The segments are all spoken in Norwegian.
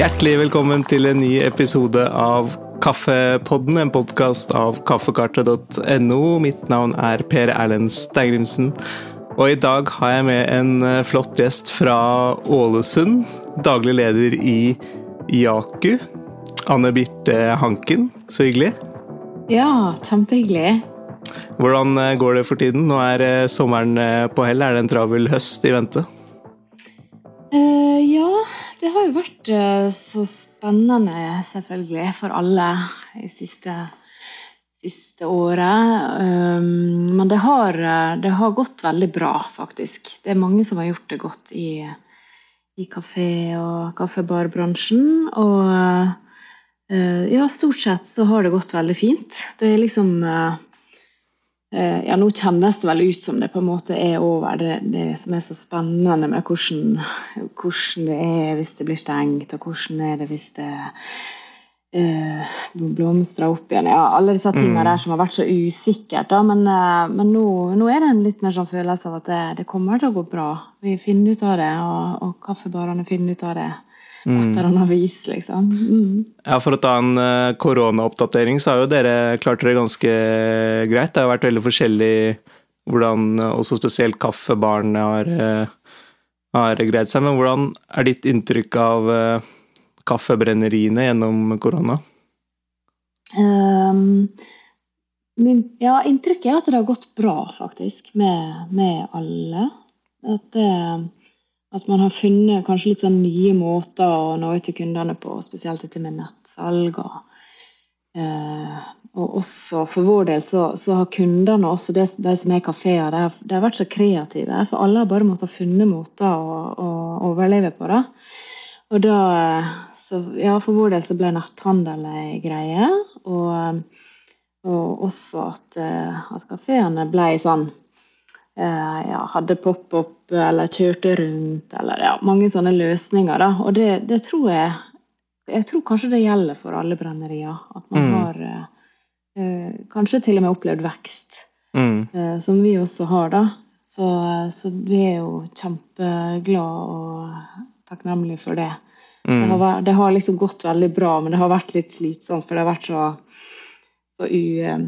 Hjertelig velkommen til en ny episode av Kaffepodden, en podkast av kaffekartet.no. Mitt navn er Per Erlend Steingrimsen. Og i dag har jeg med en eh, flott gjest fra Ålesund. Daglig leder i Jaku. Anne Birte Hanken. Så hyggelig. Ja, kjempehyggelig. Hvordan eh, går det for tiden? Nå er eh, sommeren på hell. Er det en travel høst i vente? Uh, ja, det har jo vært uh, så spennende, selvfølgelig, for alle i siste, siste året. Um, men det har, det har, gått veldig bra, faktisk. Det er mange som har gjort det godt i, i kafé- og kaffebarbransjen. Og uh, ja, stort sett så har det gått veldig fint. Det er liksom Eh, ja, nå kjennes det vel ut som det på en måte er over. Det, det som er så spennende med hvordan, hvordan, det er hvis det blir stengt, og hvordan er det hvis det eh, blomstrer opp igjen. Ja, alle disse tingene mm. der som har vært så usikkert. Da, men, eh, men nå, nå, er det en litt mer sånn følelse av at det, det, kommer til å gå bra. Vi finner ut av det, og, og kaffebarene finner ut av det Mm. etter en avis, liksom. Mm. Ja, For å ta en uh, koronaoppdatering, så har jo dere klart dere ganske greit. Det har vært veldig forskjellig hvordan uh, også spesielt kaffebarene har, uh, har greid seg. Men hvordan er ditt inntrykk av kaffebrenneriene gjennom korona? Um, min, ja, inntrykket er at det har gått bra, faktisk, med, med alle. At det at man har funnet kanskje litt sånn nye måter å nå ut til kundene på, spesielt dette med nettsalg. Og, eh, og også for vår del så, så har kundene, også de, de som er kafeer, de, de, har vært så kreative. For alle har bare måttet ha funnet måter å, å, overleve på. Da. Og da så, ja, for vår del så ble netthandel ei greie. Og, og også at, eh, at kafeene ble sånn Eh, ja, hadde pop-up eller kjørte rundt, eller ja, mange sånne løsninger. Da. Og det, det, tror jeg Jeg tror kanskje det gjelder for alle brennerier. At man mm. har eh, eh, kanskje til og med opplevd vekst, mm. eh, som vi også har, da. Så, så vi er jo kjempeglade og takknemlige for det. Mm. Det, har vært, det, har, liksom gått veldig bra, men det har vært litt slitsomt, for det har vært så, så u, eh,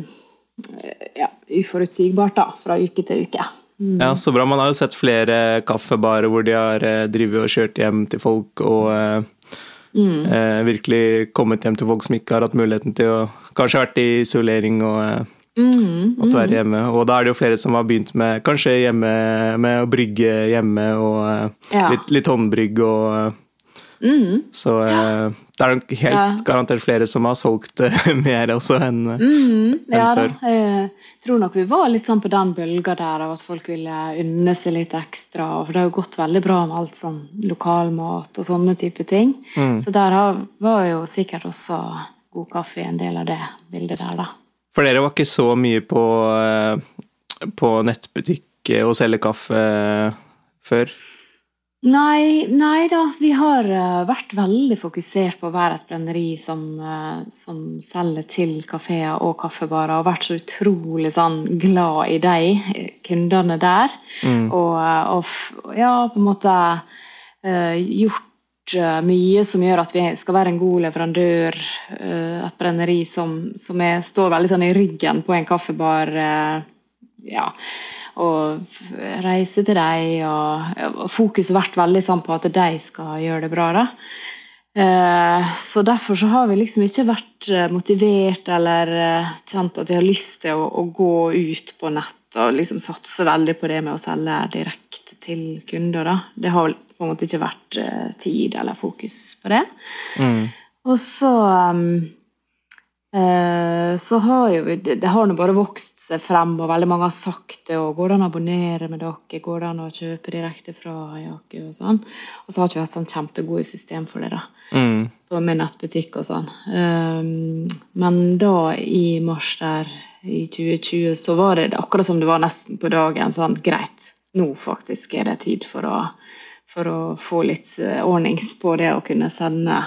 ja, uforutsigbart da, fra uke til uke. Mm. Ja, så bra. Man har jo sett flere kaffebarer hvor de har eh, drevet og kjørt hjem til folk og eh, mm. eh, virkelig kommet hjem til folk som ikke har hatt muligheten til å Kanskje vært i isolering og eh, mm. måtte være mm. hjemme. Og da er det jo flere som har begynt med kanskje hjemme med å brygge hjemme og eh, ja. litt, litt håndbrygg og Mm. Så ja. Eh, det er nok helt ja. garantert flere som har solgt eh, mer også enn mm. enn ja, før. Da. Jeg tror nok vi var litt sånn på den bølga der av at folk ville unne seg litt ekstra. For det har jo gått veldig bra med alt sånn lokalmat og sånne type ting. Mm. Så der var jo sikkert også god kaffe en del av det bildet der, da. For dere var ikke så mye på, eh, på nettbutikk og selge kaffe før? Nei, nei da. Vi har uh, vært veldig fokusert på å være et brenneri som, uh, som selger til kafeer og kaffebarer, og vært så utrolig sånn, glad i de kundene der. Mm. Og, eh, og, ja, på en måte uh, gjort mye som gjør at vi skal være en god leverandør. et brenneri som, som er, står veldig sånn i ryggen på en kaffebar. ja og reise til dem. Og, fokuset har vært veldig sånn på at de skal gjøre det bra. da. Eh, så derfor så har vi liksom ikke vært eh, motivert eller eh, kjent at vi har lyst til å, å gå ut på nett og liksom satse veldig på det med å selge direkte til kunder. da. Det har på en måte ikke vært tid eller fokus på det. Mm. Og så um, så har jo Det, det har nå bare vokst seg frem, og veldig mange har sagt det. og Går det an å abonnere med dere? Går det an å kjøpe direkte fra Jakke? Og sånn. Og så har ikke vi hatt sånn kjempegode system for det, da. Mm. Med nettbutikk og sånn. Um, men da, i mars der i 2020, så var det akkurat som det var nesten på dagen. sånn, Greit, nå faktisk er det tid for å, for å få litt uh, ordnings på det å kunne sende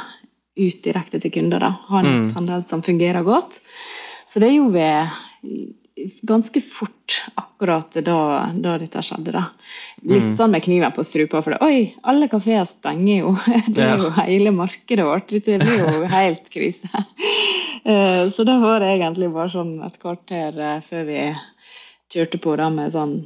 ut direkte til kunder. da, Ha en mm. handel som fungerer godt. Så det gjorde vi ganske fort akkurat da, da dette skjedde. da. Litt mm. sånn med kniven på strupa. For det, oi, alle kafeer stenger jo. Det er jo hele markedet vårt. Dette blir jo helt krise. Eh, så da var det egentlig bare sånn et kvarter eh, før vi kjørte på da med sånn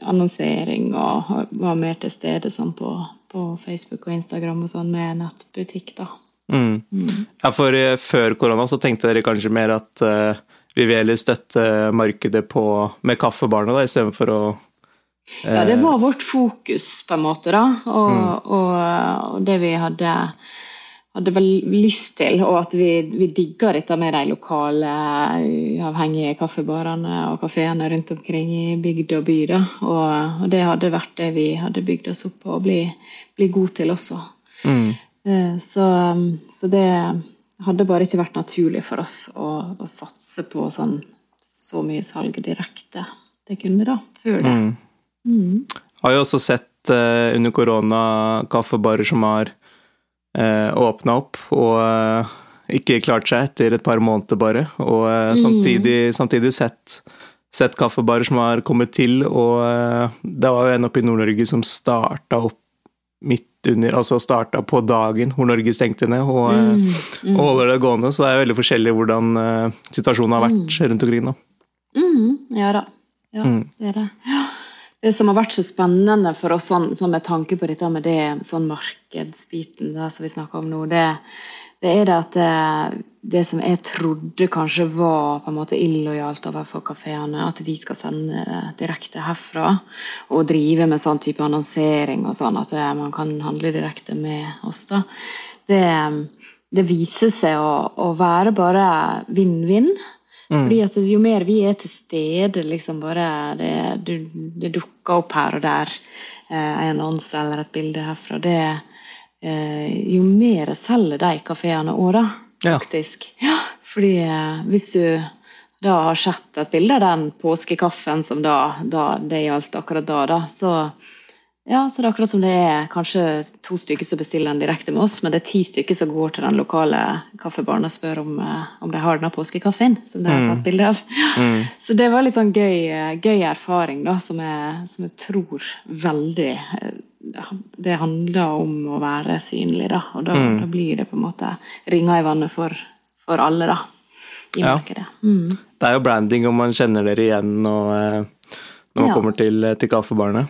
annonsering og var mer til stede sånn på, på Facebook og Instagram og sånn med nettbutikk. da. Mm. Mm. Ja, for uh, før korona så tenkte dere kanskje mer at uh, vi vil heller støtte markedet på, med kaffebarna da, istedenfor å eh... Ja, det var vårt fokus, på en måte, da. Og, mm. og, og det vi hadde, hadde vel lyst til, og at vi, vi digga dette med de lokale uavhengige kaffebarene og kafeene rundt omkring i bygd og by. Da. Og, og, det hadde vært det vi hadde bygd oss opp på å bli, bli gode til også. Mm. Eh, så, så, det hadde bare ikke vært naturlig for oss å, å satse på sånn, så mye salg direkte. Det kunne da, før det. Mm. Mm. Har jo også sett uh, under korona kaffebarer som har uh, åpna opp og uh, ikke klart seg etter et par måneder bare. Og uh, samtidig, mm. samtidig sett, sett kaffebarer som har kommet til, og det var jo en oppe i Nord-Norge som starta opp midt under, altså starta på dagen hvor Norge stengte ned, og, mm, mm. og, holder det gående. Så det er veldig forskjellig hvordan uh, situasjonen har vært mm. rundt omkring nå. Mm, ja da. Ja, mm. det er det. Ja. Det som har vært så spennende for oss sånn, sånn med tanke på dette med det sånn markedsbiten der som vi snakker om nå, det, det er det at det, eh, det, som jeg trodde kanskje var på en måte illojalt overfor kafeene, at vi skal sende direkte herfra og drive med sånn type annonsering og sånn, at eh, man kan handle direkte med oss, da. Det, det viser seg å, å være bare vinn-vinn. Mm. Fordi at Jo mer vi er til stede, liksom bare det, det, det dukker opp her og der eh, en annonse eller et bilde herfra, det, Eh, jo mer selger de kafeene òg, da. Faktisk. Ja. Fordi eh, hvis du da har sett et bilde av den påskekaffen som da, da det gjaldt akkurat da, da, så ja, så det er akkurat som det er kanskje to stykker som bestiller den direkte med oss, men det er ti stykker som går til den lokale kaffebaren og spør om, eh, om de har denne påskekaffen som de har tatt mm. bilde av. Mm. Så det var litt sånn gøy, eh, gøy erfaring da, som jeg, som jeg, tror veldig eh, Det handler om å være synlig, da. Og da, mm. da blir det på en måte ringer i vannet for, for alle, da. I ja. markedet. Mm. Det er jo branding om man kjenner dere igjen og, når man ja. kommer til, til kaffebarene.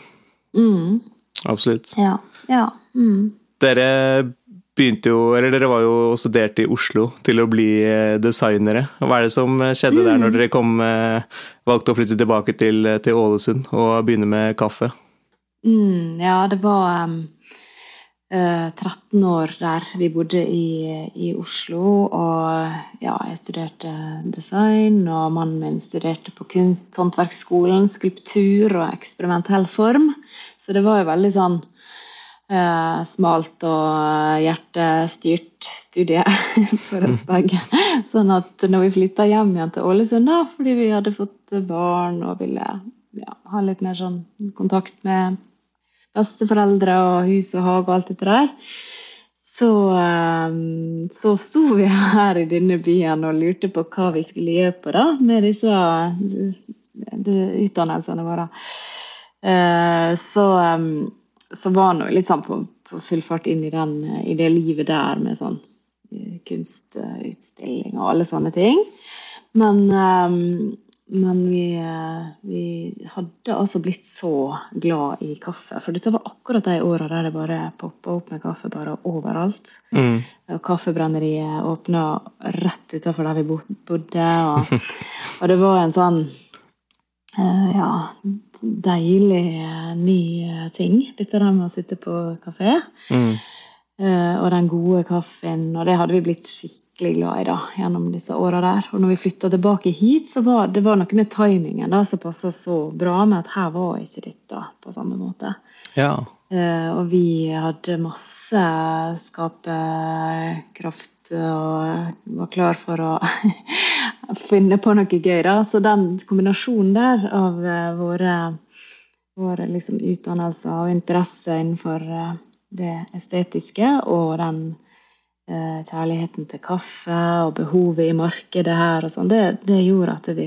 Mm. Absolutt. Ja. ja. Mm. Dere begynte jo, eller dere var jo studert i Oslo til å bli eh, designere. Hva er det som skjedde mm. der når dere kom, eh, valgte å flytte tilbake til, til Ålesund og begynne med kaffe? Mm, ja, det var um, 13 år der vi bodde i, i, Oslo. Og ja, jeg studerte design, og mannen min studerte på Kunsthåndverksskolen skulptur og eksperimentell form. Så det var jo veldig sånn uh, smalt og hjertestyrt studie for oss begge. Sånn at når vi flytta hjem igjen til Ålesund, da, fordi vi hadde fått barn og ville ja, ha litt mer sånn kontakt med besteforeldre og hus og hage og alt dette der, så, um, så sto vi her i denne byen og lurte på hva vi skulle gjøre på da, med disse utdannelsene våre. Eh, så, så var nå litt sånn på, på, full fart inn i, den, i det livet der med sånn eh, kunstutstilling og alle sånne ting. Men, men vi, eh, vi, hadde altså blitt så glad i kaffe. For dette var akkurat de åra der det bare poppa opp med kaffe bare overalt. Mm. Og Kaffebrenneriet åpna rett utafor der vi bodde. Og, og det var en sånn Uh, ja, deilig uh, ny ting. Dette der med å sitte på kafé. Mm. og den gode kaffen. Og det hadde vi blitt skikkelig glad i da, gjennom disse åra der. Og når vi flytta tilbake hit, så var det var noe med timingen da, som passa så bra med at her var ikke dette på samme måte. Ja. og vi hadde masse skaperkraft og var klar for å finne på noe gøy. Da. Så den kombinasjonen der av uh, våre, våre liksom, utdannelser og interesse innenfor uh, det estetiske og den kjærligheten til kaffe og behovet i markedet her og sånn, det, det, gjorde at vi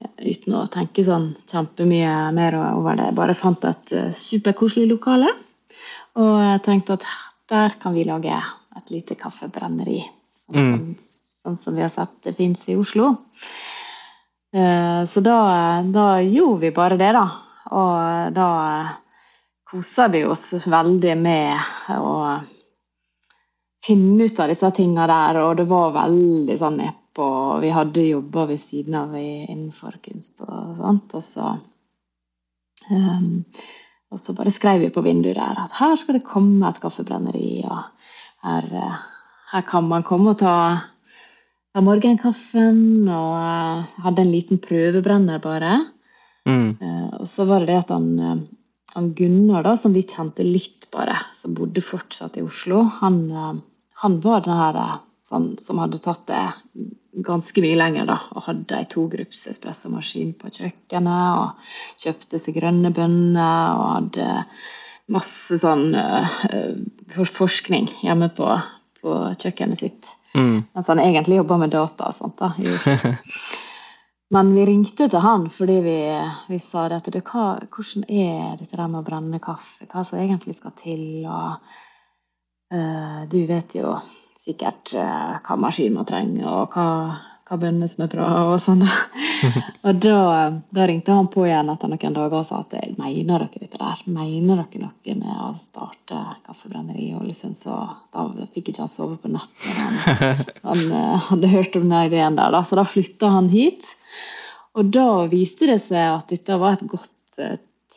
uten å tenke sånn kjempemye mer over det. Bare fant et uh, superkoselig lokale. Og jeg tenkte at der kan vi lage et lite kaffebrenneri. Sånn, mm. sånn, som vi har sett det fins i Oslo. Uh, så da, da, gjorde vi bare det, da. Og da kosa vi oss veldig med å finne ut av disse tinga der, og det var veldig sånn og vi hadde jobba ved siden av innenfor kunst og sånt. Og så, um, og så bare skrev vi på vinduet der at her skal det komme et kaffebrenneri, og her, eh, her kan man komme og ta, ta morgenkaffen. Og uh, hadde en liten prøvebrenner, bare. Mm. Uh, og så var det det at han, han, Gunnar, da, som vi kjente litt, bare, som bodde fortsatt i Oslo, han, han var den her sånn, som hadde tatt det ganske mye lenger, da. Og hadde ei togrupps espressomaskin på kjøkkenet. Og kjøpte seg grønne bønner og hadde masse sånn uh, forskning hjemme på, på kjøkkenet sitt. Mm. Mens han egentlig jobba med data og sånt. da. Men vi ringte til han fordi vi, vi sa at hvordan er dette der med å brenne kaffe? Hva som egentlig skal til? Og du vet jo sikkert uh, hva maskin man trenger, og hva, hva bønner som er bra, og sånn. og da, da, ringte han på igjen etter noen dager og sa at mener dere dette der? Mener dere noe med å starte kaffebrenneri i Ålesund? Så da fikk ikke han sove på natten. Han, han hadde hørt om den ideen der, da. så da flytta han hit. Og da viste det seg at dette var et godt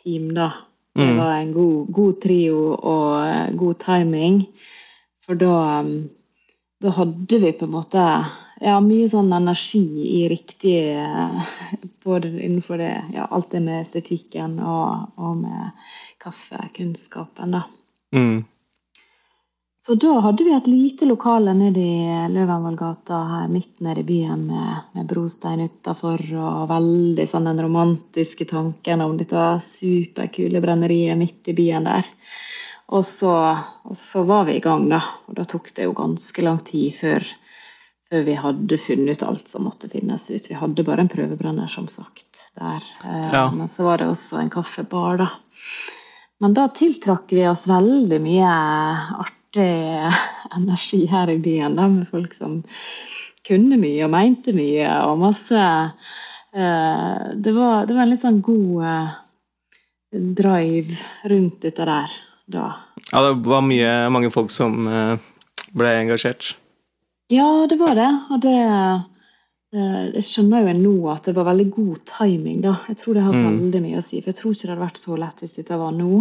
team, da. Det mm. var en god, god trio og god timing. For da um, da hadde vi på en måte ja, mye sånn energi i riktig Både innenfor det, ja, alt det med estetikken og, og med kaffekunnskapen, da. Mm. Så da hadde vi et lite lokale nede i Løvenvollgata her midt nede i byen med, med brostein utafor og veldig sånn den romantiske tanken om dette superkule brenneriet midt i byen der. Og så, og så, var vi i gang, da. Og da tok det jo ganske lang tid før, før, vi hadde funnet ut alt som måtte finnes ut. Vi hadde bare en prøvebrenner, som sagt, der. Eh, ja. Men så var det også en kaffebar, da. Men da tiltrakk vi oss veldig mye artig energi her i byen, da, med folk som kunne mye og mente mye, og masse eh, det, var, det var en litt sånn god eh, drive rundt dette der da. Ja, det var mye, mange folk som eh, ble engasjert? Ja, det var det. Og det eh, Jeg skjønner jo nå at det var veldig god timing, da. Jeg tror det har mm. veldig mye å si. For jeg tror ikke det hadde vært så lett hvis dette var nå.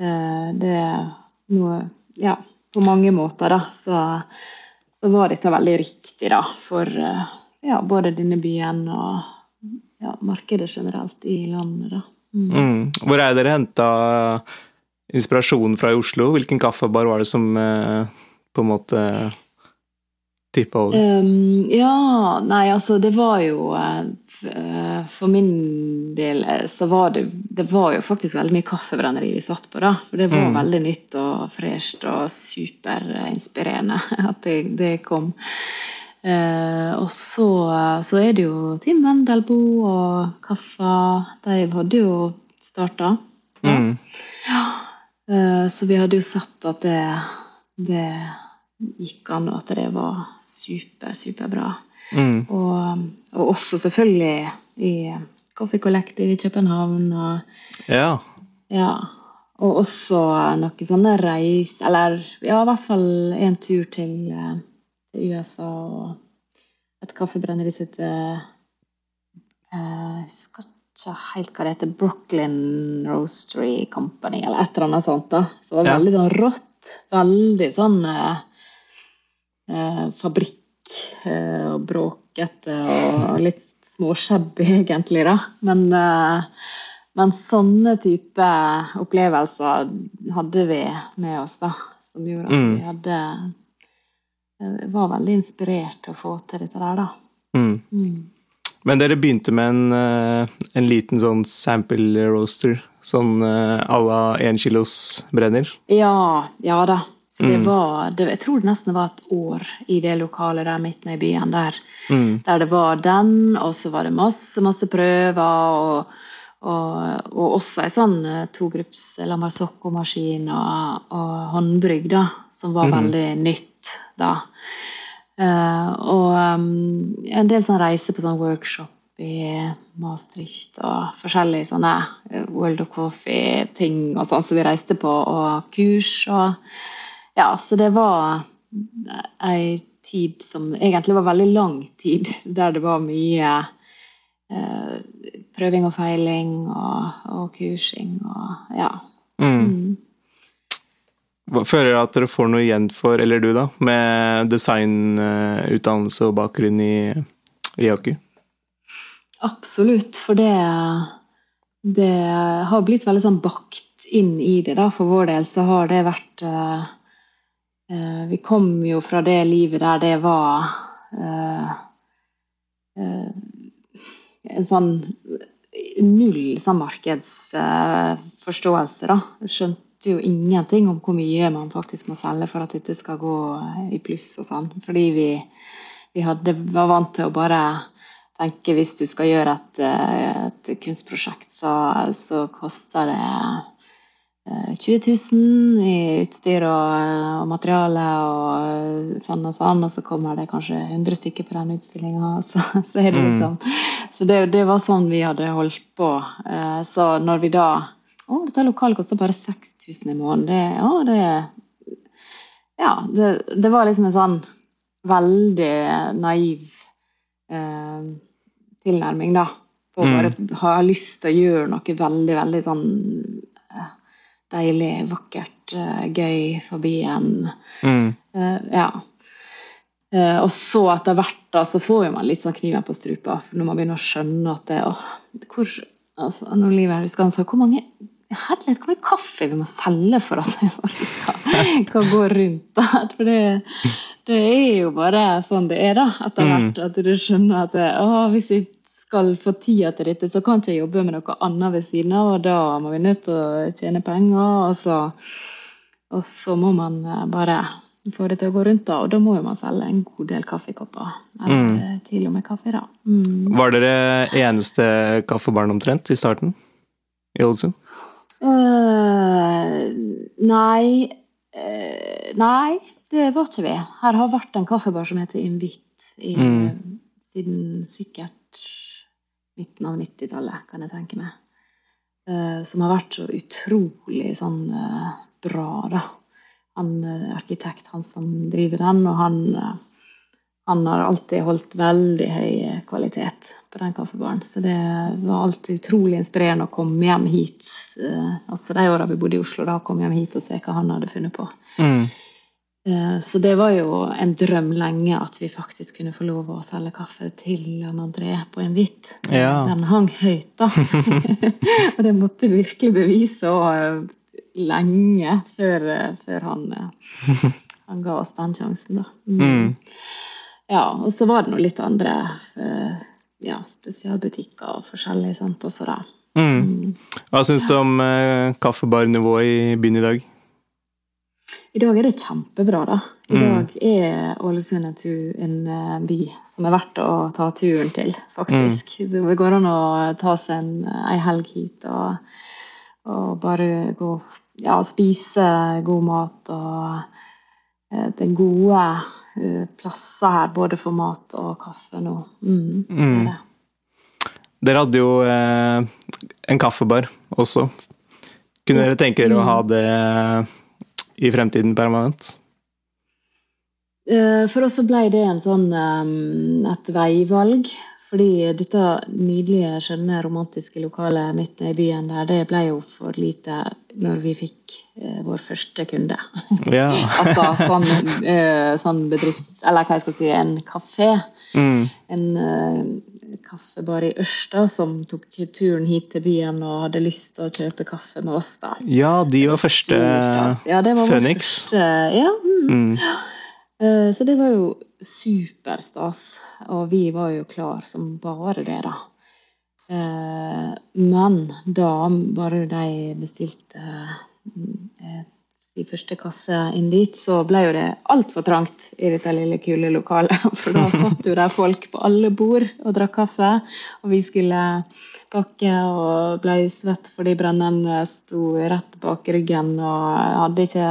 Eh, det er noe Ja, på mange måter, da, så, så var dette veldig riktig, da, for ja, både denne byen og ja, markedet generelt i landet, da. Mm. Mm. Hvor er dere henta inspirasjonen fra i Oslo? Hvilken kaffebar var det som eh, på en måte tippa over? Um, ja, nei, altså det var jo uh, For min del så var det Det var jo faktisk veldig mye kaffebrenneri vi satt på, da. For det var mm. veldig nytt og fresht og superinspirerende at det, det kom. Uh, og så, så, er det jo Tim Wendelbo og Kaffa. De hadde jo starta. Ja. Mm. ja. Eh, så vi hadde jo sett at det, det gikk an, og at det var super, superbra. Mm. Og, og, også selvfølgelig i Coffee Collective i København. Og, ja. ja. Og også noen sånne reis Eller ja, i hvert fall en tur til, eh, til USA og et kaffebrenneri som heter Jeg husker ikke helt hva det heter, Brooklyn Roastery Company, eller et eller annet sånt. da. Så det var veldig sånn rått. Veldig sånn eh, eh, fabrikk eh, og bråkete og litt småshabby, egentlig, da. Men, eh, men sånne type opplevelser hadde vi med oss, da. Som gjorde at mm. vi hadde eh, var veldig inspirert til å få til dette der, da. Mm. Mm. Men dere begynte med en, eh, en liten sånn sample roaster? Sånn à la én kilos brenner? Ja, ja da. Så det mm. var det, Jeg tror det nesten var et år i det lokalet der midt i byen der. Mm. Der det var den, og så var det masse, masse prøver. og og, og, også ei sånn eh, togrupps La Marzocco-maskin og, og, håndbrygg, da, som var mm. veldig nytt da. Uh, og um, en del sånn reiser på sånn workshop i Maastricht og forskjellige sånne World of Coffee-ting og sånn som vi reiste på, og kurs og Ja, så det var ei tid som egentlig var veldig lang tid, der det var mye eh, prøving og feiling og, og kursing og ja. Mm. mm. Føler at dere får noe igjen for, eller du da, med designutdannelse og bakgrunn i, i? Absolutt, for det, det har blitt veldig sånn bakt inn i det. da. For vår del så har det vært uh, Vi kom jo fra det livet der det var uh, en sånn null sånn markedsforståelse, da. Skjønte jo ingenting om hvor mye man faktisk må selge for at dette skal gå i pluss og sånn. Fordi vi, vi hadde, var vant til å bare tenke hvis du skal gjøre et, eh, et kunstprosjekt, så, så, koster det 20 eh, 000 i utstyr og, og, materiale og sånn og sånn, og så kommer det kanskje 100 stykker på den utstillinga. Så, så, er det mm. liksom Så det, det, var sånn vi hadde holdt på. Eh, så når vi da Å, dette lokalet koster bare 6000 i måneden. Det, å, det Ja, det, det var liksom en sånn veldig naiv eh, tilnærming, da. På å mm. bare ha lyst til å gjøre noe veldig, veldig sånn eh, deilig, vakkert, eh, gøy forbi byen. mm. uh, Ja. Uh, og så etter hvert da, så får man litt sånn kniven på strupa når man begynner å skjønne at det åh, hvor, altså, når livet er husker, så, Hvor mange herlighet, hvor mye kaffe vi må selge for at det skal, kan gå rundt der. For det, det, er jo bare sånn det er, da, etter mm. hvert. At du skjønner at det, å, hvis vi skal få tida til dette, så kan ikke jeg jobbe med noe annet ved siden av, og da må vi nødt til å tjene penger. Og så, og så må man eh, bare få det til å gå rundt, da. Og da må jo man selge en god del kaffekopper. Eller mm. kilo med kaffe, da. Mm. Var dere eneste kaffebarn omtrent i starten i Ålesund? Uh, nei uh, Nei, det var ikke vi. Her har vært en kaffebar som heter Invit i, mm. siden sikkert midten av 90-tallet, kan jeg tenke meg. Uh, som har vært så utrolig sånn uh, bra, da. Han uh, arkitekt, han som driver den, og han, han har alltid holdt veldig høy kvalitet på den kaffebaren. Så det var alltid utrolig inspirerende å komme hjem hit. altså de åra vi bodde i Oslo, da komme hjem hit og se hva han hadde funnet på. Mm. Eh, så det var jo en drøm lenge at vi faktisk kunne få lov å selge kaffe til Jan André på en hvitt. Ja. Den hang høyt, da. og det måtte virkelig bevise og eh, lenge før, eh, før han, han, ga oss den sjansen, da. Mm. mm. Ja, og så var det nå litt andre ja, spesialbutikker og forskjellig sant, også, da. Mm. mm. Hva syns du om kaffebarnivået i byen i dag? I dag er det kjempebra, da. I mm. dag er Ålesund en en by som er verdt å ta turen til, faktisk. Mm. Det går an å ta seg en, ei helg hit og, og bare gå ja, spise god mat. Og uh, det er gode plasser her, både for mat og kaffe nå. Mm, mm. Det Dere hadde jo en kaffebar også. Kunne dere tenke dere å ha det i fremtiden permanent? Eh, for oss så ble det en sånn, eh, et veivalg. Fordi dette nydelige, skjønne, romantiske lokalet midt i byen der, det ble jo for lite når vi fikk eh, vår første kunde. Ja. altså sånn, eh, sånn bedrift Eller hva jeg skal si, en kafé. Mm. En eh, kaffebar i Ørsta som tok turen hit til byen og hadde lyst til å kjøpe kaffe med oss. da. Ja, de var første ja, det var Phoenix. Første, ja, mm. Mm. Uh, så det var jo superstas. Og vi var jo klar som bare det, da. Uh, men da bare de bestilte uh, i første kasse inn dit, så ble jo det altfor trangt i dette lille, kule lokalet. For da satt jo der folk på alle bord og drakk kaffe, og vi skulle pakke og ble svett fordi brenneren sto rett bak ryggen og hadde ikke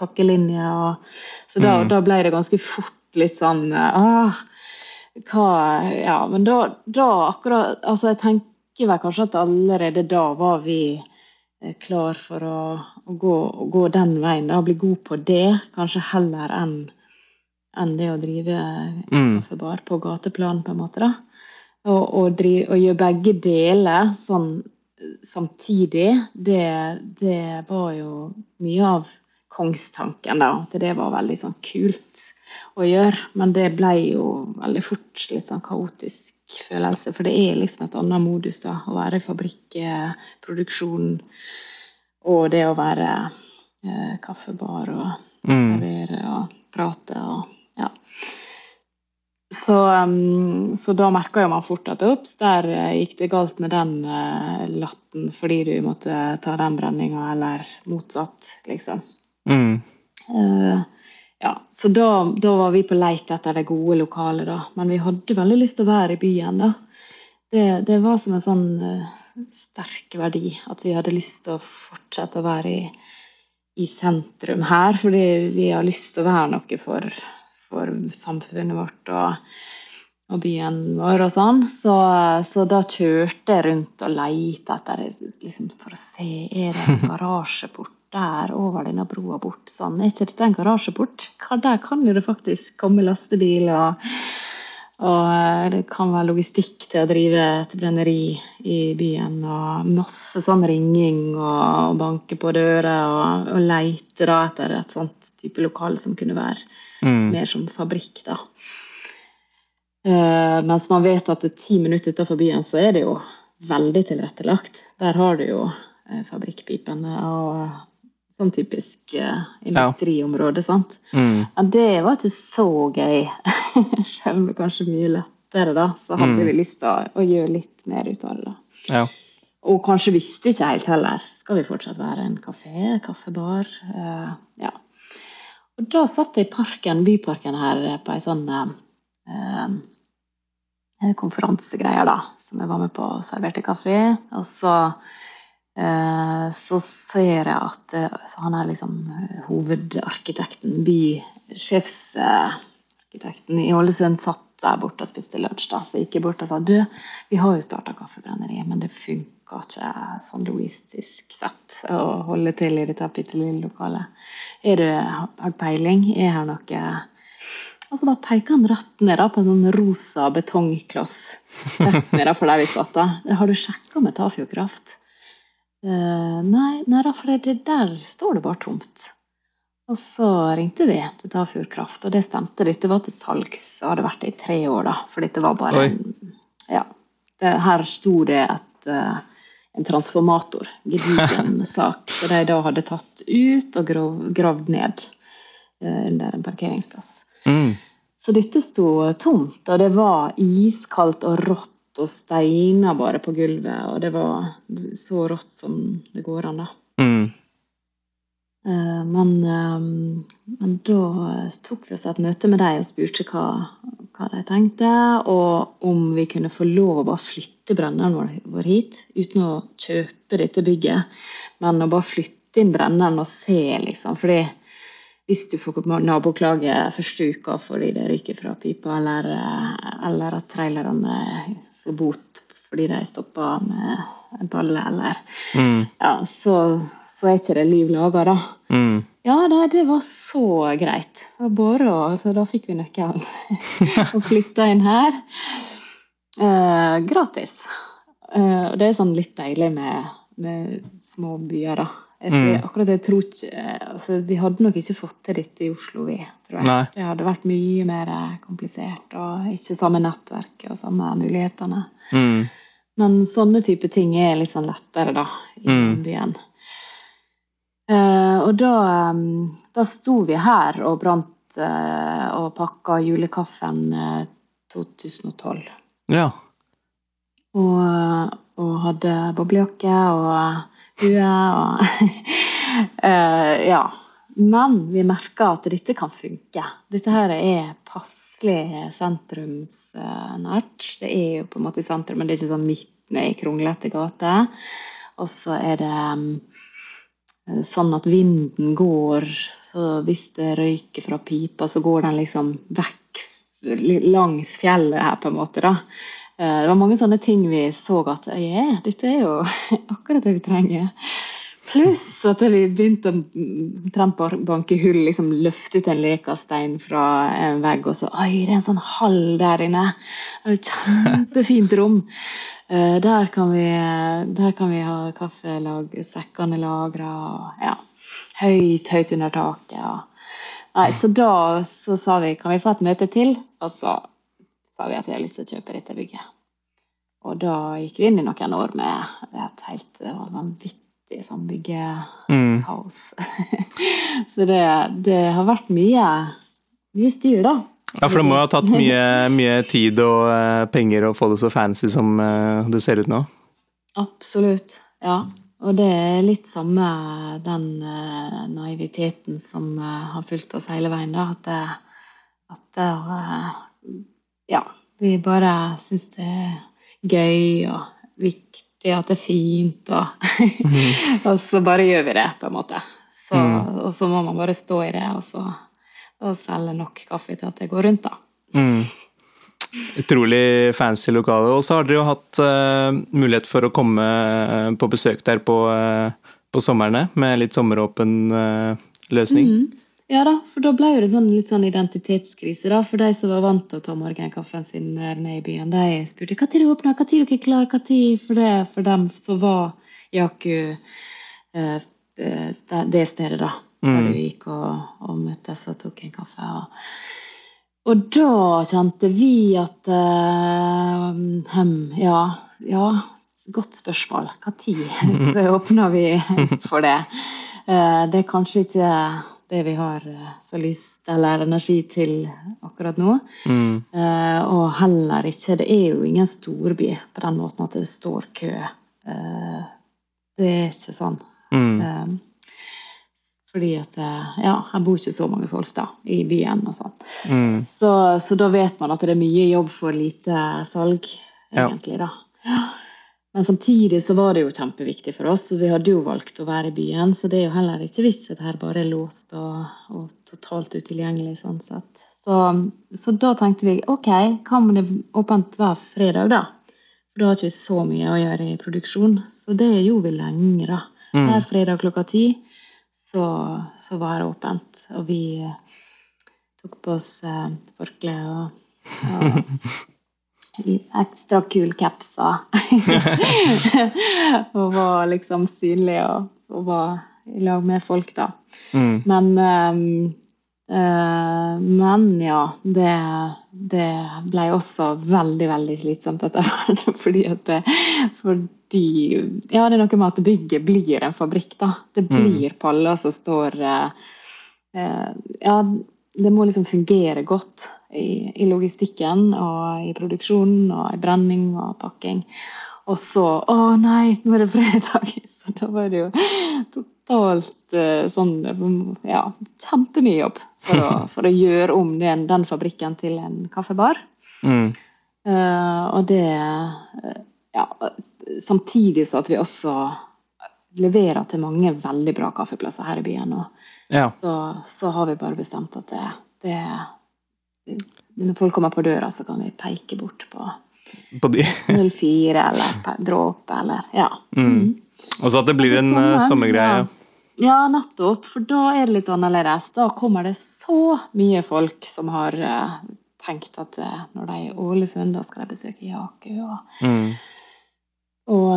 pakkelinje. Og, så da, mm. da, ble det ganske fort litt sånn åh, hva Ja, men da, da akkurat Altså, jeg tenker vel kanskje at allerede da var vi klar for å, gå, gå, den veien. Da, bli god på det, kanskje heller enn, enn det å drive mm. kaffebar på gateplan, på en måte. da. Og, og, drive, og gjøre begge deler sånn samtidig, det, det, var jo mye av kongstanken, da. At det var veldig sånn kult å gjøre. Men det ble jo veldig fort litt sånn kaotisk følelse. For det er liksom et annet modus da, å være i fabrikkproduksjon og det å være eh, kaffebar og, mm. servere og prate og ja. Så, um, så da merka jo man fort at ops, der uh, gikk det galt med den uh, latten fordi du måtte ta den brenninga, eller motsatt, liksom. Mm. Uh, ja, så da, da, var vi på leit etter det gode lokalet, da. Men vi hadde veldig lyst til å være i byen, da. Det, det var som en sånn uh, sterk verdi at vi hadde lyst til å fortsette å være i, i sentrum her. Fordi vi har lyst til å være noe for, for samfunnet vårt og, og, byen vår og sånn. Så, så, da kjørte jeg rundt og leita etter liksom, for å se er det en garasjeport der over denne broa bort. Sånn, er ikke dette en garasjeport? Der kan jo det faktisk komme lastebil, og, og eh, det kan være logistikk til å drive et brenneri i byen. Og masse sånn ringing og, banke på dører og, og leite da, etter et sånt type lokale som kunne være mm. mer som fabrikk. da. Uh, mens man vet at det er ti minutter utenfor byen, så er det jo veldig tilrettelagt. Der har du jo uh, fabrikkpipene og sånn typisk uh, industriområde. sant? Mm. Men det var ikke så gøy. Selv om det kanskje mye lettere, da, så hadde mm. vi lyst til å, gjøre litt mer ut av det. da. Ja. Og kanskje visste ikke helt heller. Skal vi fortsatt være en kafé, kaffebar? Uh, ja. Og da satt jeg i parken, byparken her på ei sånn uh, konferansegreie, da, som jeg var med på og serverte kaffe. Og så Eh, så ser jeg at eh, han er liksom eh, hovedarkitekten, bysjefsarkitekten i Ålesund, satt der borte og spiste lunsj. da, Så jeg gikk bort og sa du, vi har jo starta kaffebrenneri, men det funker ikke sånn logistisk sett å holde til i dette bitte lille lokalet. Er det har peiling? Er her noe og så bare peker han rett ned da, på en sånn rosa betongkloss. Rett ned da, for der vi satt. da. Har du sjekka med Tafjordkraft? Uh, nei, nei da, for det, der står det bare tomt. Og så ringte de til Tafjord Kraft, og det stemte. Dette var til salgs, Det hadde vært det i tre år, da. For dette var bare en Ja. Det, her sto det et, uh, en transformator, gedigen sak, som de da hadde tatt ut og grov, gravd ned uh, under en parkeringsplass. Mm. Så dette sto tomt, og det var iskaldt og rått og steiner bare på gulvet, og det var så rått som det går an, da. Mm. Eh, men, eh, men, da tok vi oss et møte med dem og spurte hva, hva, de tenkte, og om vi kunne få lov å bare flytte brenneren vår, vår hit uten å kjøpe dette bygget, men å bare flytte inn brenneren og se, liksom. fordi hvis du får naboklage første uka fordi det ryker fra pipa, eller, eh, eller at trailerne får bot fordi de stoppa med en balle, eller mm. Ja, så, så, er ikke det liv laga, da. Mm. Ja, det, det, var så greit. Bare, så da fikk vi nøkkelen og flytta inn her. Eh, gratis. Eh, og det er sånn litt deilig med, med små byer, da. Mm. akkurat jeg tror ikke altså, Vi hadde nok ikke fått til dette i Oslo, vi. tror jeg. Nei. Det hadde vært mye mer komplisert og ikke samme nettverk og samme mulighetene. Mm. Men sånne type ting er litt sånn lettere, da, i mm. byen. Uh, og da, um, da sto vi her og brant uh, og pakka julekaffen uh, 2012. Ja. Og, og hadde boblejakke og og uh, ja. Men vi merker at dette kan funke. Dette her er passelig sentrumsnært. Det er jo på en måte sentrum, men det er ikke sånn midt i kronglete gater. Og så er det um, sånn at vinden går, så hvis det røyker fra pipa, så går den liksom vekk langs fjellet her, på en måte. da. Eh, det var mange sånne ting vi så at yeah, dette er jo akkurat det vi trenger. Pluss at vi begynte å banke hull, liksom løfte ut en lekastein fra en vegg, og så Oi, det er en sånn hall der inne! Det er et kjempefint rom. Uh, der, kan vi, der kan vi ha kaffelag, sekkene lagra, ja. Høyt, høyt under taket. Ja. Nei, så da så sa vi kan vi få et møte til, og så sa vi at vi har lyst til å kjøpe dette bygget. Og da gikk vi inn i noen år med et helt vanvittig sånn byggekaos. Mm. så det, det, har vært mye, mye styr, da. Ja, for det må ha tatt mye, mye tid og uh, penger å få det så fancy som uh, det ser ut nå? Absolutt, ja. Og det er litt samme den uh, naiviteten som har fulgt oss hele veien. da, At, det, at ja, vi bare syns det er gøy og viktig at det er fint, og, mm. og så bare gjør vi det, på en måte. Så, mm. Og så må man bare stå i det og, så, og selge nok kaffe til at det går rundt, da. Mm. Utrolig fancy lokale. Og så har dere jo hatt uh, mulighet for å komme uh, på besøk der på, uh, på somrene, med litt sommeråpen løsning. Mm. Ja da, for da ble det sånn, litt sånn identitetskrise. da, For de som var vant til å ta morgenkaffen sin nede i byen, de spurte når det åpner, når dere er klare, når For det for dem så var Jaku eh, det, det, stedet, da. Mm. Der du gikk og, og, møttes og tok en kaffe. Og, og da kjente vi at eh, hem, ja, ja, godt spørsmål. Når åpna vi for det? Eh, det er kanskje ikke det vi har eh, så lyst eller energi til akkurat nå. Mm. Uh, og heller ikke Det er jo ingen storby på den måten at det står kø. Uh, det er ikke sånn. Mm. Uh, fordi at Ja, her bor ikke så mange folk da, i byen og sånn. Mm. Så, så, da vet man at det er mye jobb for lite salg, egentlig, ja. da. Men samtidig så var det jo kjempeviktig for oss, og vi hadde jo valgt å være i byen. Så det er jo heller ikke vits at her bare er låst og, og totalt utilgjengelig. sånn sett. Så, så, da tenkte vi OK, hva om det åpent hver fredag, da? For da har vi ikke så mye å gjøre i produksjon. Så det gjorde vi lenge, da. Mm. Hver fredag klokka ti så, så, var det åpent. Og vi tok på oss eh, forkle og, og ekstra kul capser. og var liksom synlig og, og, var i lag med folk, da. Mm. Men um, uh, Men ja, det, det, ble også veldig, veldig slitsomt etter hvert. fordi at det, fordi Ja, det er noe med at bygget blir en fabrikk, da. Det mm. blir paller som står uh, uh, Ja, det må liksom fungere godt i, i, logistikken og i produksjonen og i brenning og pakking. Og så Å nei, nå er det fredag! Så da var det jo totalt uh, sånn Ja, kjempemye jobb for å, for å gjøre om den, den, fabrikken til en kaffebar. Mm. Uh, og det Ja, samtidig så at vi også leverer til mange veldig bra kaffeplasser her i byen. Og ja. så, så, har vi bare bestemt at det, det når folk kommer på døra, så kan vi peke bort på, på 04 eller dråpe eller ja. Mm. Mm. Og så at det blir det en samme sommergreie. Ja. ja. nettopp. For da er det litt annerledes. Da kommer det så mye folk som har uh, tenkt at uh, når de er i Ålesund, da skal de besøke Jaku. Og, mm. og,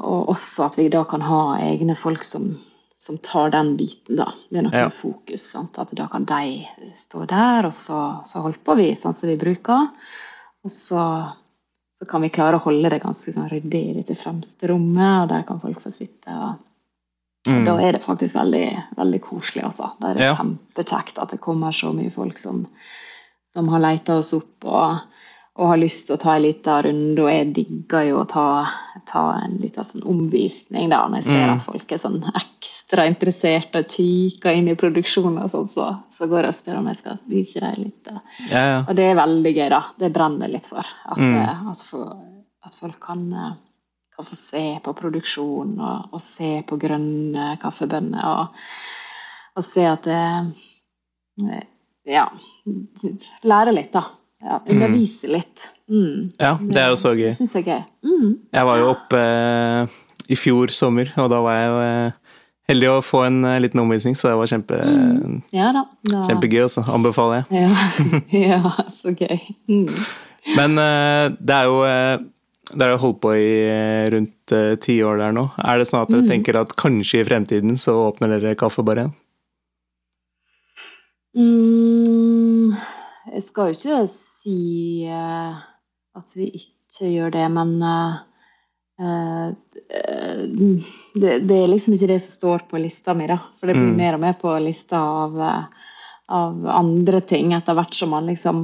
og, også at vi da kan ha egne folk som som tar den biten, da. Det er noe ja. fokus. Sant? At da kan de stå der, og så, så holder på vi sånn som vi bruker. Og så, så, kan vi klare å holde det ganske sånn ryddig i dette fremste rommet, og der kan folk få sitte. Og, mm. Da er det faktisk veldig, veldig koselig, altså. Da er det ja. kjempekjekt at det kommer så mye folk som, som har leita oss opp. og og har lyst til å ta en liten runde, og jeg digger jo å ta, ta en liten sånn omvisning da, når jeg ser mm. at folk er sånn ekstra interessert og kikker inn i produksjonen og sånn, så, så, går jeg og spør om jeg skal vise dem litt. Ja, ja. Og det er veldig gøy, da. Det brenner litt for. At, mm. Eh, at, for, at folk kan, eh, kan, få se på produksjonen og, og se på grønne kaffebønner og, og se at det Ja, lære litt, da ja, undervise mm. litt. Mm. Ja, det er jo så gøy. Det Syns jeg er gøy. Mm. Jeg var jo oppe eh, i fjor sommer, og da var jeg jo eh, heldig å få en eh, liten omvisning, så det var kjempe, mm. ja, da, da. kjempegøy. Også. Anbefaler jeg. Ja, ja så gøy. Mm. Men det er jo dere har holdt på i rundt ti år der nå. Er det sånn at dere mm. tenker at kanskje i fremtiden så åpner dere kaffebar igjen? Mm, jeg skal jo ikke si uh, at vi ikke gjør det, men uh, det, det, er liksom ikke det som står på lista mi, da. For det blir mm. mer og mer på lista av, av, andre ting etter hvert som man liksom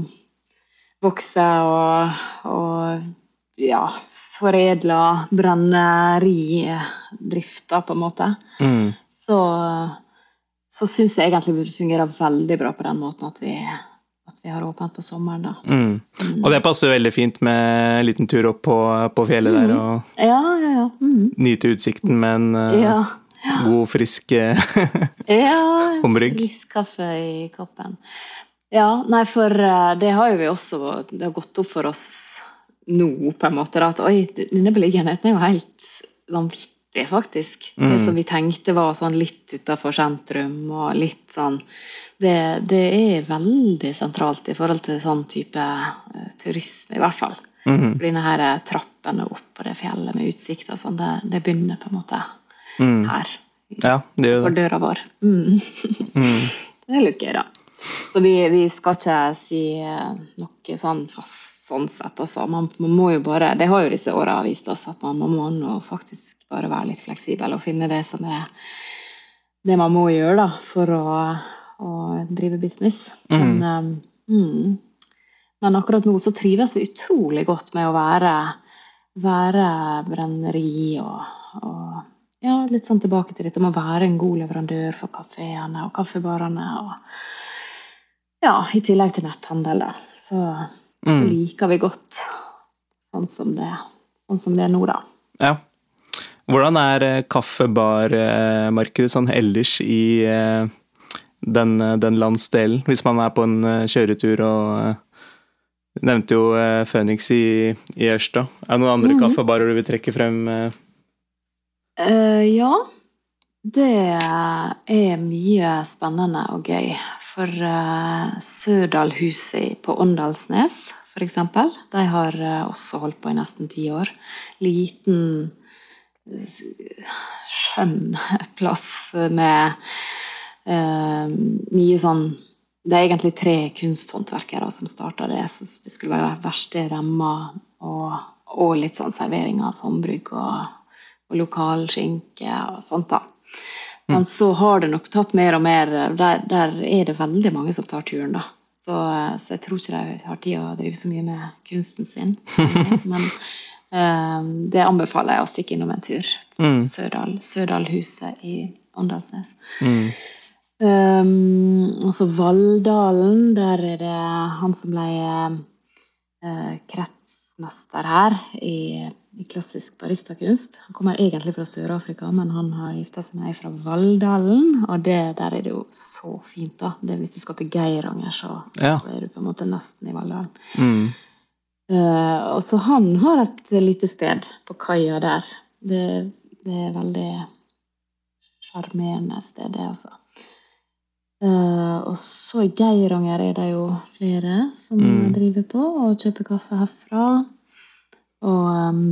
vokser og, og ja, foredler brenneridrifta, på en måte. Mm. Så, så syns jeg egentlig det fungerer veldig bra på den måten at vi vi har åpent på sommeren, da. Mm. Mm. Og det passer veldig fint med en liten tur opp på, på fjellet mm. der og ja, ja, ja. Mm. nyte utsikten med en uh, god, frisk uh, ja, frisk kaffe i koppen. Ja, nei, for uh, det har jo vi også Det har gått opp for oss nå, på en måte, at oi, denne beliggenheten er jo helt vanvittig, faktisk. Det mm. som vi tenkte var sånn litt utafor sentrum og litt sånn det, det, er veldig sentralt i forhold til sånn type uh, turisme, i hvert fall. Mm -hmm. Fordi denne trappene opp på det fjellet med utsikt og sånn, det, det, begynner på en måte mm. her. Ja, det gjør det. For døra vår. Mm. mm. det er litt gøy, da. Så vi, vi, skal ikke si eh, noe sånn fast sånn sett. Altså. Man, man, må jo bare, Det har jo disse åra vist oss at man, man må nå faktisk bare være litt fleksibel og finne det som er det man må gjøre da, for å å drive business. Mm. Men, um, men, akkurat nå så trives vi utrolig godt med å være, være brenneri og, og, ja, litt sånn tilbake til dette med å være en god leverandør for kafeene og kaffebarene. Og ja, i tillegg til netthandel, da. Så mm. det liker vi godt sånn som det, sånn som det er nå, da. Ja. Hvordan er eh, kaffebarmarkedet sånn ellers i eh, den, eh, den, landsdelen, hvis man er på en eh, kjøretur og uh, Nevnte jo uh, Phoenix i, i Ørsta. Er det noen andre mm. kaffebarer du vil trekke frem? Uh? ja. Det er mye spennende og gøy. For uh, Sørdalhuset på Åndalsnes, f.eks., de har også holdt på i nesten ti år. Liten, skjønn plass med eh, mye sånn Det er egentlig tre kunsthåndverkere som starta det. Så det skulle være verksted, remmer og, og, litt sånn servering av håndbrygg og, og lokalskinke og sånt. da. Men mm. så har det nok tatt mer og mer Der, der er det veldig mange som tar turen, da. Så, så, jeg tror ikke de har tid å drive så mye med kunsten sin. Men um, det anbefaler jeg å stikke innom en tur. Mm. Sørdal, Sørdalhuset i Åndalsnes. Mm. Um, og så Valldalen, der er det han som ble uh, kretsmester her i, i klassisk baristakunst. Han kommer egentlig fra Sør-Afrika, men han har gifta seg med ei fra Valldalen. Og det, der er det jo så fint, da. Det, hvis du skal til Geiranger, så, ja. så, er du på en måte nesten i Valldalen. Mm. Uh, og så han har et lite sted på kaia der. Det, det er veldig sjarmerende sted, det også. Uh, og så i Geiranger er det jo flere som mm. driver på og kjøper kaffe herfra. Og um,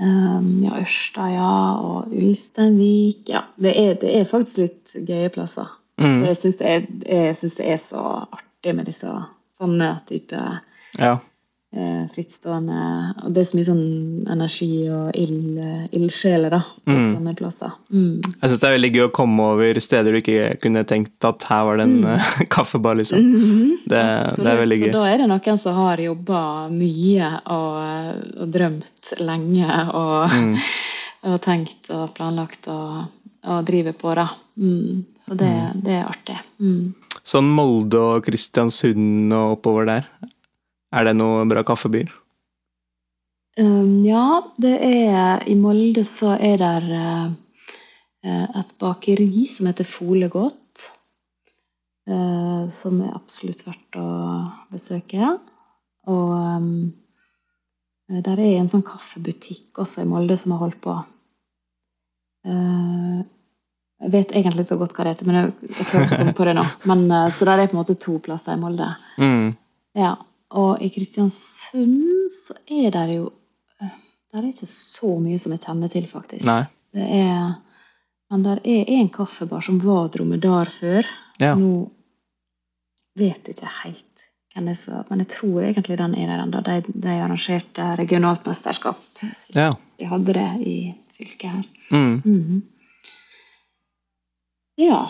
um, ja, Ørstaja og Ulsteinvik. Ja, det er, det er faktisk litt gøye plasser. Mm. Jeg syns det, det, er så artig med disse sånne type ja. Eh, frittstående. Og det er så mye sånn energi og ild, ildsjeler da, på mm. sånne plasser. Mm. Jeg syns det er veldig gøy å komme over steder du ikke kunne tenkt at her var det en mm. kaffebar, liksom. -hmm. Det, det, er veldig gøy. Så da er det noen som har jobba mye og, og, drømt lenge og, mm. og tenkt og planlagt og, og driver på, da. Mm. Så det, mm. det, er artig. Sånn Molde og Kristiansund og oppover der, er det noen bra kaffebyer? Um, ja, det er I Molde så er det uh, et bakeri som heter Folegodt. Uh, som er absolutt verdt å besøke. Og um, der er en sånn kaffebutikk også i Molde som har holdt på. Uh, jeg vet egentlig så godt hva det heter, men jeg, jeg klarer ikke å komme på det nå. Men, så der er på en måte to plasser i Molde. Mm. Ja, og i Kristiansund så er det jo Der Det er ikke så mye som jeg kjenner til, faktisk. Nei. Det er, men der er en kaffebar som var dromedar før. Ja. Nå vet jeg ikke helt hvem det er, men jeg tror egentlig den er der ennå. De, de arrangerte regionalt mesterskap ja. de hadde det i fylket her. Mm. Mm. Ja.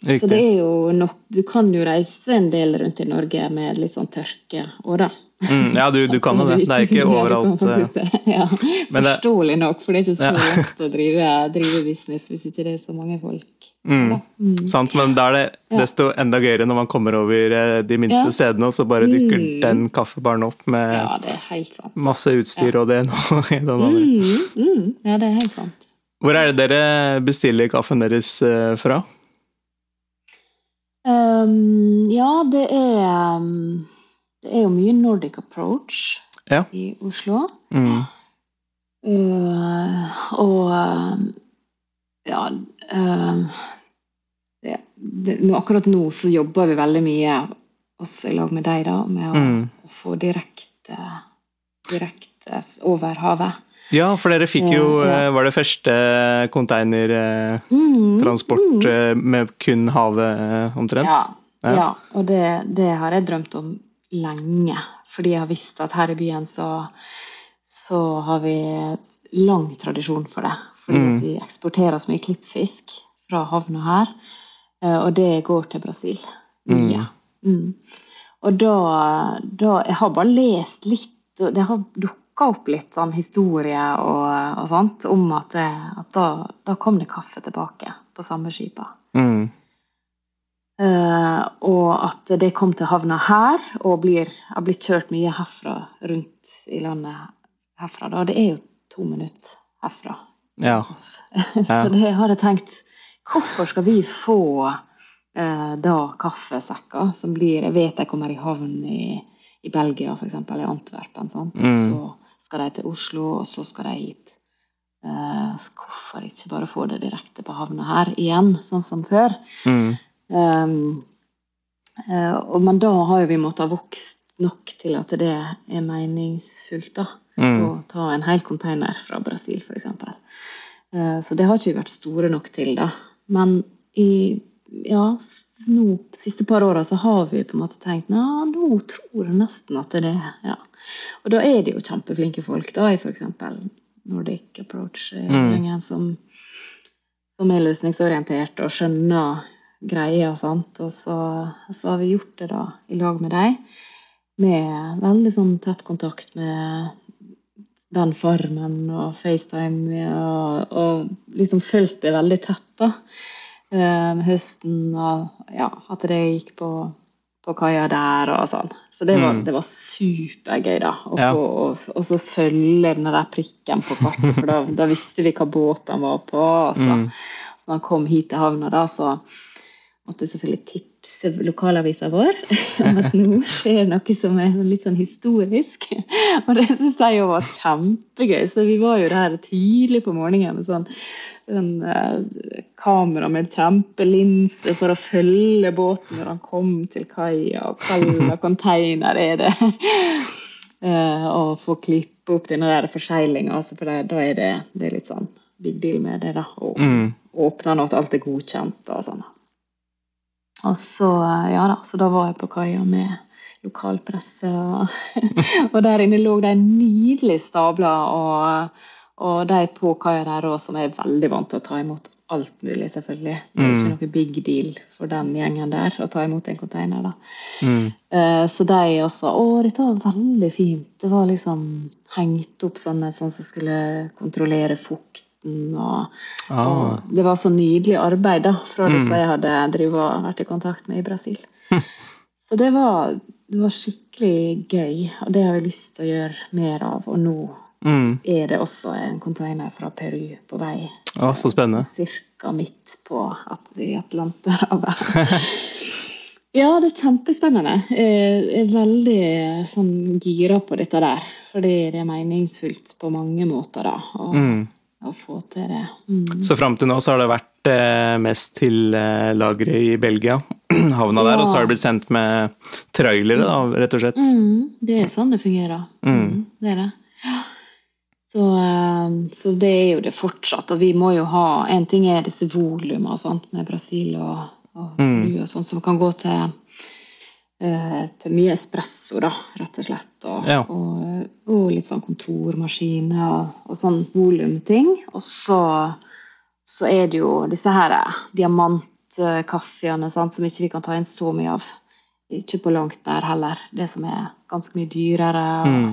Riktig. Så det er jo nok Du kan jo reise en del rundt i Norge med litt sånn tørke òg, da. Mm, ja, du, du kan jo det. Det er ikke overalt. Eh. Ja, Forståelig nok, for det er ikke så lett å drive, drive business hvis ikke det er så mange folk. Mm, mm. Sant, men da er det desto enda gøyere når man kommer over eh, de minste ja. stedene, og så bare dukker mm. den kaffebaren opp med ja, masse utstyr og det ene og det andre. Mm, ja, det er helt sant. Hvor er det dere bestiller kaffen deres eh, fra? Um, ja, det er Det er jo mye Nordic approach ja. i Oslo. Mm. Uh, og ja uh, det, det, Akkurat nå så jobber vi veldig mye også i lag med deg, da, med å, mm. å få direkte, direkte over havet. Ja, for dere fikk jo ja. Eh, var det første containertransport mm, mm. med kun havet omtrent? Ja, ja. ja og det, det, har jeg drømt om lenge. Fordi jeg har visst at her i byen så, så har vi lang tradisjon for det. Fordi mm. vi eksporterer så mye klippfisk fra havna her. Og det går til Brasil. Mye. Mm. mm. Og da, da Jeg har bare lest litt det har dukket dukka opp litt sånn historie og, og sånt om at, det, at da, da, kom det kaffe tilbake på samme skipa. Mm. Uh, og at det kom til havna her og blir, har blitt kjørt mye herfra rundt i landet herfra. Da. Det er jo to minutter herfra. Ja. Så det har jeg tenkt Hvorfor skal vi få uh, da kaffesekker som blir Jeg vet jeg kommer i havn i, i Belgia, f.eks. i Antwerpen. Sant? Mm. Så skal de til Oslo, og så skal de hit. Uh, hvorfor ikke bare få det direkte på havna her igjen, sånn som før? Mm. Um, uh, men da har jo vi måttet vokst nok til at det er meningsfullt, da. Mm. Å ta en hel container fra Brasil, f.eks. Uh, så det har ikke vi vært store nok til, da. Men i ja, nå siste par åra så har vi på en måte tenkt Nei, nå tror jeg nesten at det er det. Ja. Og da er det jo kjempeflinke folk, da, i f.eks. Nordic Approach-gjengen, mm. som, som, er løsningsorientert og skjønner greia. Sant? Og så, så, har vi gjort det da i lag med deg, med veldig sånn tett kontakt med den Farmen og FaceTime, og, og liksom fulgt det veldig tett, da. Um, høsten og ja, at det gikk på på kaia der og sånn. Så det var, mm. det var supergøy, da. Å ja. få, og, så følge den der prikken på kartet, for da, da, visste vi hva båt han var på. Så, mm. så han kom hit til havna, da, så måtte selvfølgelig tipse lokalavisa vår om at nå skjer noe som er litt sånn historisk. Og det syns jeg jo var kjempegøy. Så vi var jo der tidlig på morgenen med sånn, sånn uh, kamera med kjempelinse for å følge båten når han kom til kaia, og hva container er det? uh, og få klippe opp denne der forseglinga, altså for da er det, det er litt sånn big deal med det. da, Og mm. åpne at alt er godkjent og sånn. Og så, ja da, så da var jeg på kaia med lokalpresse. Og, og der inne lå de nydelige stabler, og, og de på kaia der òg, som er veldig vant til å ta imot alt mulig, selvfølgelig. Det er ikke mm. noe big deal for den gjengen der å ta imot en container. da. Mm. Uh, så de også Å, dette var veldig fint. Det var liksom hengt opp sånne sånn som skulle kontrollere fukt og, ah. og, det var så nydelig arbeid da, fra mm. disse jeg hadde drivet vært i kontakt med i Brasil. så det var, det var, skikkelig gøy, og det har jeg lyst til å gjøre mer av. Og nå mm. er det også en container fra Peru på vei. Ah, så spennende. Cirka midt på at i Atlanterhavet. ja, det er kjempespennende. Jeg er veldig sånn, gira på dette der. Fordi det er meningsfullt på mange måter, da. Og, mm å få til det. Mm. Så fram til nå så har det vært eh, mest til eh, lageret i Belgia, havna ja. der, og så har det blitt sendt med trailere, da, rett og slett? Mm. Det er sånn det fungerer. Mm. mm det er det. Så, eh, så, det er jo det fortsatt. Og vi må jo ha En ting er disse volumene med Brasil og, og mm. Peru og sånn, som kan gå til til mye espresso, da, rett og slett. Og, ja. og, og litt sånn kontormaskiner og, og sånn volumting. Og så, så, er det jo disse her diamantkaffeene som ikke vi kan ta inn så mye av. Ikke på langt nær heller. Det som er ganske mye dyrere mm.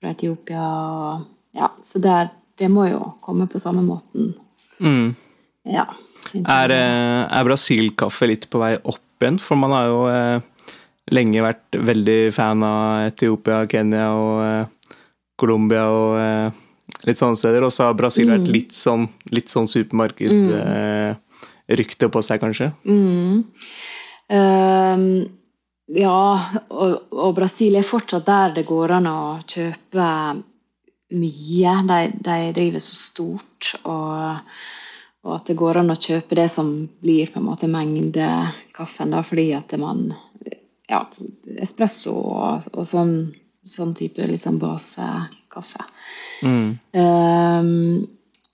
fra Etiopia. Ja, så der, det må jo komme på samme måten. Mm. Ja. Er, eh, er Brasil-kaffe litt på vei opp igjen? For man har jo eh, lenge vært veldig fan av Etiopia, Kenya og eh, Colombia og eh, litt sånne steder. Og så har Brasil mm. vært litt sånn, litt sånn supermarkedrykte mm. eh, på seg, kanskje. Mm. Um, ja, og, og, Brasil er fortsatt der det går an å kjøpe mye. De, de driver så stort. og og at det går an å kjøpe det som blir på en måte mengdekaffen, da, fordi at man ja, espresso og, og sånn, sånn, type litt sånn basekaffe. Mm. Um,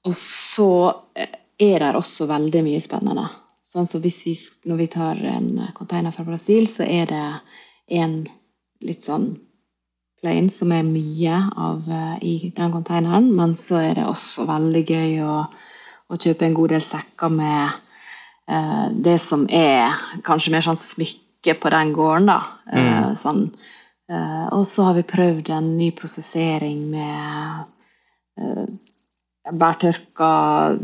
og så er det også veldig mye spennende. Sånn så hvis vi, Når vi tar en container fra Brasil, så er det en litt sånn plain som er mye av uh, i den containeren. Men så er det også veldig gøy å, å kjøpe en god del sekker med uh, det som er kanskje mer sånn smykke ikke på den gården, da. Eh, mm. Sånn. Eh, og så har vi prøvd en ny prosessering med uh, bærtørka,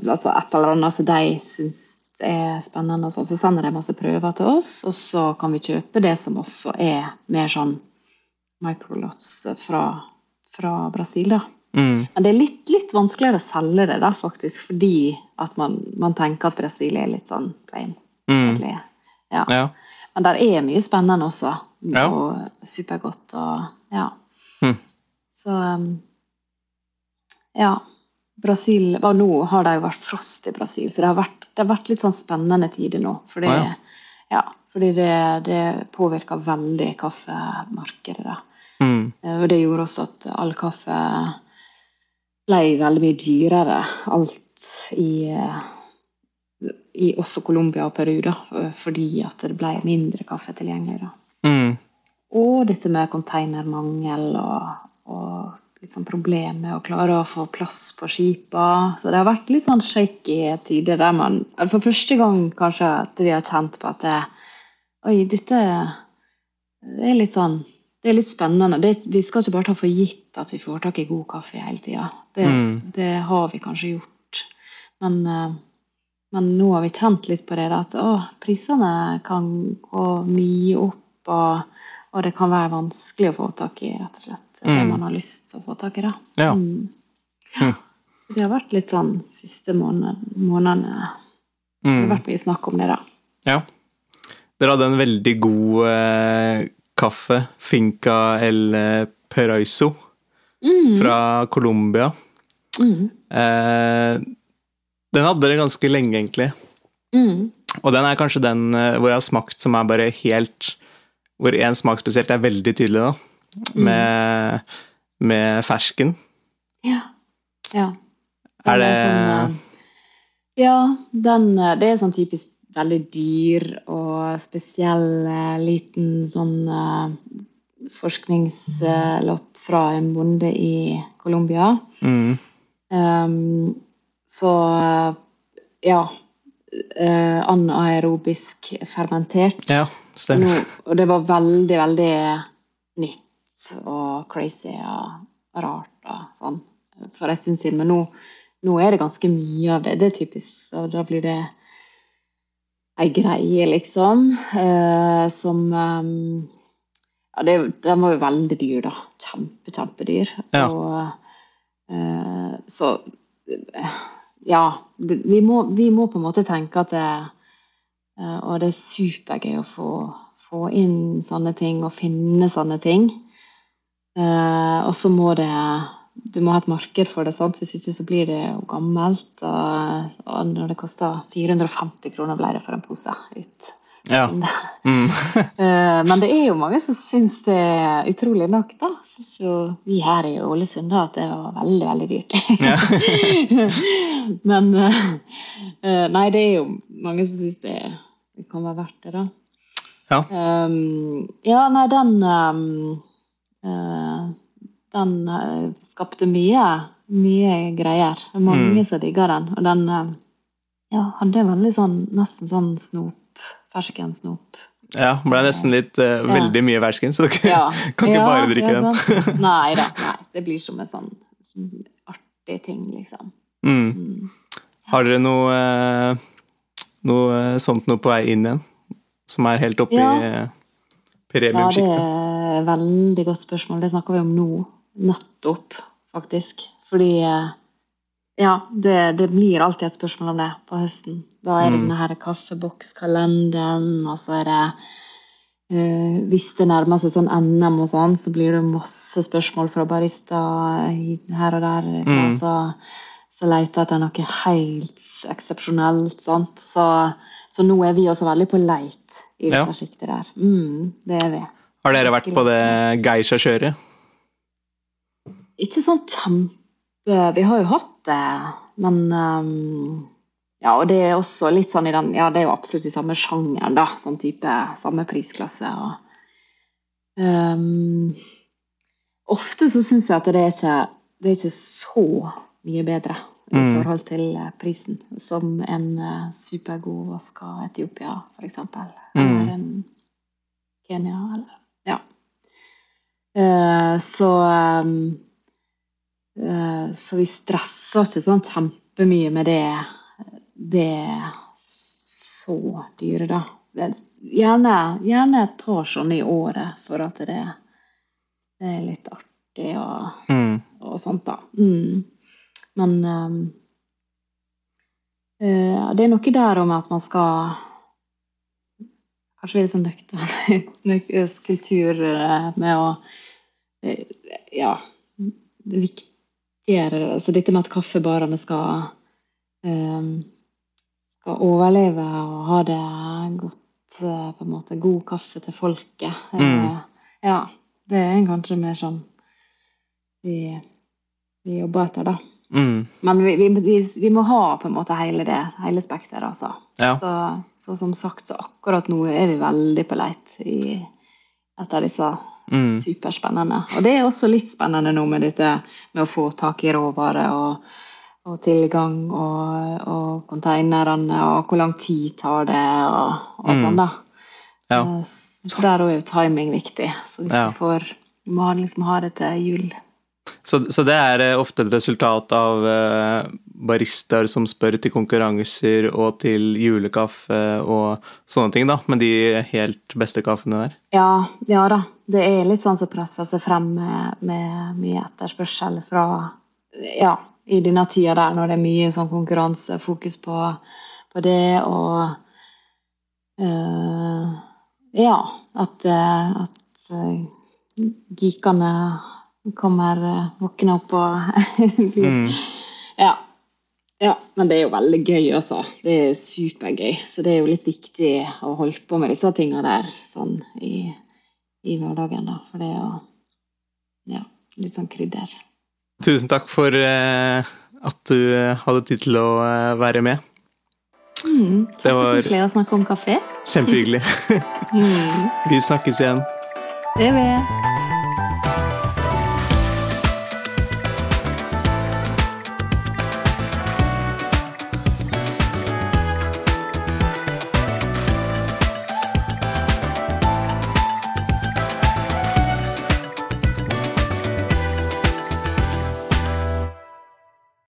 altså et eller annet som de syns er spennende. Og sånn. Så sender de masse prøver til oss, og så kan vi kjøpe det som også er mer sånn microlots fra, fra Brasil, da. Mm. Men det er litt, litt, vanskeligere å selge det, da, faktisk, fordi at man, man tenker at Brasil er litt sånn plain. Mm. Ja. ja. Men det er mye spennende også. Ja. Og supergodt og ja. Hm. Så um, ja. Brasil og Nå har det jo vært frost i Brasil, så det har vært, det har vært litt sånn spennende tider nå. Fordi, ah, ja. Ja, fordi det, det påvirker veldig kaffemarkedet. Da. Mm. Og det gjorde også at all kaffe ble veldig mye dyrere. Alt i i også Colombia og Peru, da, fordi at det ble mindre kaffe tilgjengelig. Mm. Og dette med konteinermangel og, og litt sånn problem med å klare å få plass på skipa. Så det har vært litt sånn shaky tider der man For første gang kanskje at vi har kjent på at det, Oi, dette det er litt sånn det er litt spennende. Det, vi skal ikke bare ta for gitt at vi får tak i god kaffe hele tida. Det, mm. det, har vi kanskje gjort. Men uh, men nå har vi kjent litt på det at å, prisene kan gå mye opp, og, og, det kan være vanskelig å få tak i rett og slett det mm. man har lyst til å få tak i. da. Ja. Mm. ja. Det har vært litt sånn siste måned, månedene mm. Det har vært mye snakk om det, da. Ja. Dere hadde en veldig god eh, kaffe, Finca el Peraiso, mm. fra Colombia. Mm. Eh, den hadde det ganske lenge, egentlig. Mm. Og den er kanskje den uh, hvor jeg har smakt som er bare helt Hvor én smak spesielt er veldig tydelig, da. Mm. Med, med fersken. Ja. Ja. Den er det er sånn, uh, Ja, den uh, Det er sånn typisk veldig dyr og spesiell liten sånn forskningslott fra en bonde i Colombia. Mm. Um, så ja. Uh, anaerobisk fermentert. Ja, stemmer. og det var veldig, veldig nytt og crazy og rart og sånn for en stund siden. Men nå, nå, er det ganske mye av det. Det er typisk. Og da blir det ei greie, liksom, uh, som um, ja, det, Den var jo veldig dyr, da. Kjempe, kjempedyr. Ja. Og, uh, så ja, vi må, vi må, på en måte tenke at det Og det er supergøy å få, få, inn sånne ting og finne sånne ting. Uh, og så må det Du må ha et marked for det, sant? hvis ikke så blir det jo gammelt. Og, og når det koster 450 kroner ble det for en pose ut ja. Mm. Eh, men det er jo mange som syns det er utrolig nok, da. Så vi her i Ålesund at det var veldig, veldig dyrt. Ja. Men uh, Nei, det er jo mange som syns det, det, kan være verdt det, da. Ja. Um, ja, nei, den um, uh, Den uh, skapte mye, mye greier. Mange mm. som digga den. Og den ja, hadde veldig sånn, nesten sånn snop ferskensnop. Ja, ble nesten litt uh, ja. veldig mye fersken, så dere ja. kan ikke ja, bare drikke den. nei da. Nei, det blir som en sånn, sånn artig ting, liksom. Mm. Mm. Har dere noe, uh, noe sånt noe på vei inn igjen? Som er helt oppe i premiumsjiktet? Ja, det er veldig godt spørsmål. Det snakker vi om nå. Nettopp, faktisk. Fordi ja, det, det, blir alltid et spørsmål om det på høsten. Da er det mm. denne her kaffebokskalenderen, og så er det uh, Hvis det nærmer seg sånn NM og sånn, så blir det masse spørsmål fra barista her og der. Mm. Så, så leter etter noe helt eksepsjonelt. sant? Så, så, nå er vi også veldig på leit i dette ja. sjiktet der. Mm, det er vi. Har dere vært på det geisha-kjøret? Ikke sånn kjempe vi har jo hatt det, men um, Ja, og det er også litt sånn i den Ja, det er jo absolutt i samme sjangeren, da. Sånn type samme prisklasse. og um, Ofte så syns jeg at det er ikke det er ikke så mye bedre i mm. forhold til prisen som en uh, supergod vaska Etiopia, f.eks. Eller mm. en Kenya, eller Ja. Uh, så um, Eh, så vi stresser ikke sånn kjempemye med det, det så dyre, da. Gjerne, gjerne, et par sånne i året for at det, er litt artig og, mm. og sånt, da. Mm. Men um, uh, det er noe der om at man skal Kanskje være litt sånn nøktern kultur med å Ja. Det er viktig viktigere altså Dette med at kaffebarene skal, um, skal overleve og ha det godt, uh, på en måte god kaffe til folket. Mm. Uh, ja, det er kanskje mer sånn vi, vi jobber etter, da. Mm. Men vi, vi, vi, må ha på en måte hele det, hele spekteret, altså. Ja. Så, så, som sagt, så akkurat nå er vi veldig på leit i, etter disse Mm. Superspennende. Og det er også litt spennende nå med dette med å få tak i råvarer og, og, tilgang og, og konteinerne, og hvor lang tid tar det, og, og mm. sånn, da. Ja. Eh, så der er jo timing viktig. Så hvis ja. vi får Vi må liksom ha det til jul. Så, så, det er eh, ofte et resultat av uh, baristaer som spør til konkurranser og til julekaffe og sånne ting, da, med de helt beste kaffene der? Ja, ja da. Det er litt sånn som presser seg frem med, med mye etterspørsel fra Ja, i denne tida der når det er mye sånn konkurransefokus på, på det, og øh, Ja, at, at geekene kommer våkne opp og mm. Ja. Ja, men det er jo veldig gøy, altså. Det er supergøy. Så det er jo litt viktig å holde på med disse tingene der sånn i, i hverdagen, da. For det er jo ja, litt sånn krydder. Tusen takk for eh, at du eh, hadde tid til å eh, være med. Mm, Kjempekoselig å snakke om kafé. Kjempehyggelig. mm. Vi snakkes igjen. Det vil jeg.